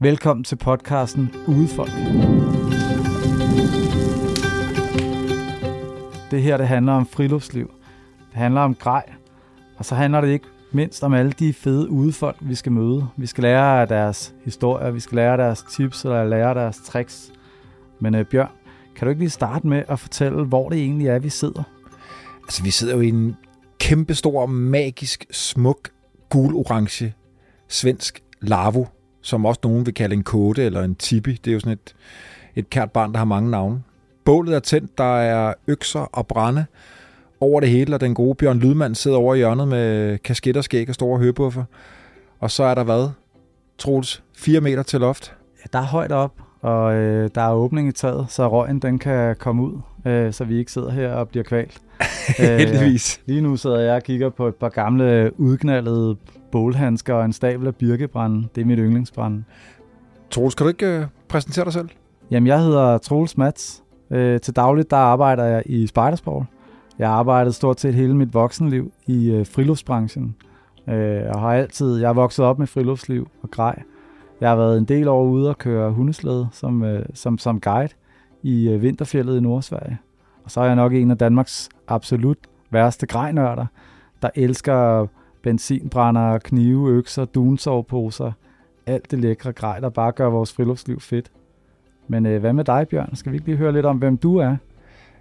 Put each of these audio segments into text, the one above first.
Velkommen til podcasten Udefolk. Det her det handler om friluftsliv. Det handler om grej. Og så handler det ikke mindst om alle de fede udefolk, vi skal møde. Vi skal lære af deres historier, vi skal lære deres tips, eller lære deres tricks. Men øh, Bjørn, kan du ikke lige starte med at fortælle, hvor det egentlig er, vi sidder? Altså, vi sidder jo i en kæmpestor, magisk, smuk, gul-orange svensk lavo, som også nogen vil kalde en kode eller en tibi. Det er jo sådan et, et kært barn, der har mange navne. Bålet er tændt, der er økser og brænde over det hele, og den gode Bjørn Lydmand sidder over i hjørnet med kasket og skæg og store høbuffer. Og så er der hvad? Troels, 4 meter til loft. Ja, der er højt op, og øh, der er åbning i taget, så røgen den kan komme ud, øh, så vi ikke sidder her og bliver kvalt. Heldigvis. Øh, lige nu sidder jeg og kigger på et par gamle udknaldede bålhandsker og en stabel af birkebrænde. Det er mit yndlingsbrænde. Troels, kan du ikke øh, præsentere dig selv? Jamen, jeg hedder Troels Mats. Øh, til dagligt der arbejder jeg i Spidersport. Jeg har arbejdet stort set hele mit voksenliv i øh, friluftsbranchen. Øh, og har altid, jeg er vokset op med friluftsliv og grej. Jeg har været en del år ude og køre hundeslæde som, øh, som, som guide i øh, vinterfjellet i Nordsverige. Og så er jeg nok en af Danmarks absolut værste grejnørder, der elsker benzinbrænder, knive, økser, dunsovposer, alt det lækre grej, der bare gør vores friluftsliv fedt. Men øh, hvad med dig, Bjørn? Skal vi ikke lige høre lidt om, hvem du er?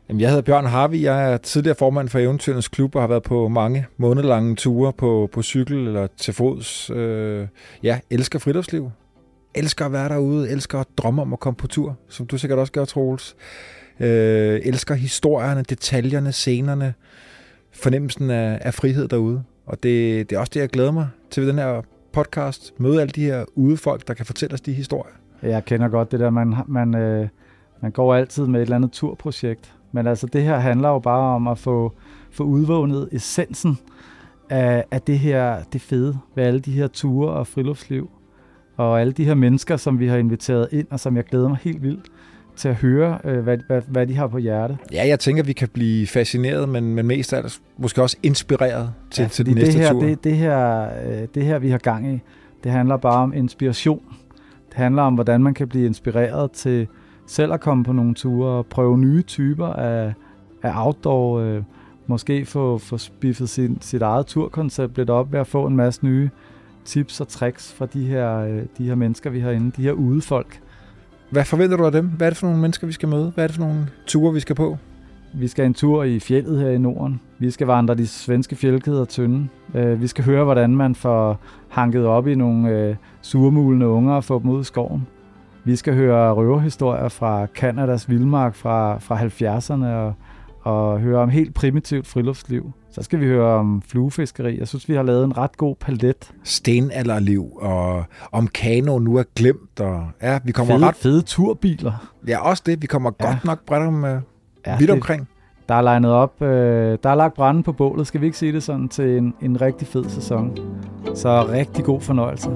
Jamen, jeg hedder Bjørn Harvi. Jeg er tidligere formand for Eventyrens Klub og har været på mange månedlange ture på, på cykel eller til fods. Øh, ja, elsker friluftsliv. Elsker at være derude. Elsker at drømme om at komme på tur, som du sikkert også gør, Troels. Øh, elsker historierne, detaljerne, scenerne, fornemmelsen af, af frihed derude. Og det, det er også det, jeg glæder mig til ved den her podcast. Møde alle de her udefolk, der kan fortælle os de historier. Jeg kender godt det der, man, man, øh, man går altid med et eller andet turprojekt. Men altså, det her handler jo bare om at få, få udvågnet essensen af, af det her, det fede ved alle de her ture og friluftsliv. Og alle de her mennesker, som vi har inviteret ind, og som jeg glæder mig helt vildt til at høre, øh, hvad, hvad, hvad de har på hjerte. Ja, jeg tænker, vi kan blive fascineret, men, men mest af måske også inspireret til, ja, til den næste det her, tur. Det, det, her, øh, det her, vi har gang i, det handler bare om inspiration. Det handler om, hvordan man kan blive inspireret til selv at komme på nogle ture og prøve nye typer af, af outdoor. Øh, måske få, få spiffet sin, sit eget turkoncept lidt op ved at få en masse nye tips og tricks fra de her, øh, de her mennesker, vi har inde, de her udefolk. Hvad forventer du af dem? Hvad er det for nogle mennesker, vi skal møde? Hvad er det for nogle ture, vi skal på? Vi skal en tur i fjellet her i Norden. Vi skal vandre de svenske fjeldkæder tynde. Øh, vi skal høre, hvordan man får hanket op i nogle øh, surmulende unger og få dem ud i skoven. Vi skal høre røverhistorier fra Kanadas vildmark fra, fra 70'erne og, og høre om helt primitivt friluftsliv. Så skal vi høre om fluefiskeri. Jeg synes, vi har lavet en ret god palet. Stenalderliv og om kano nu er glemt. Og, ja, vi kommer fede, ret... fede turbiler. Ja, også det. Vi kommer ja. godt nok bredt om, uh, ja, vidt det, omkring. Der er legnet op. Øh, der er lagt branden på bålet, skal vi ikke sige det sådan, til en, en rigtig fed sæson. Så rigtig god fornøjelse.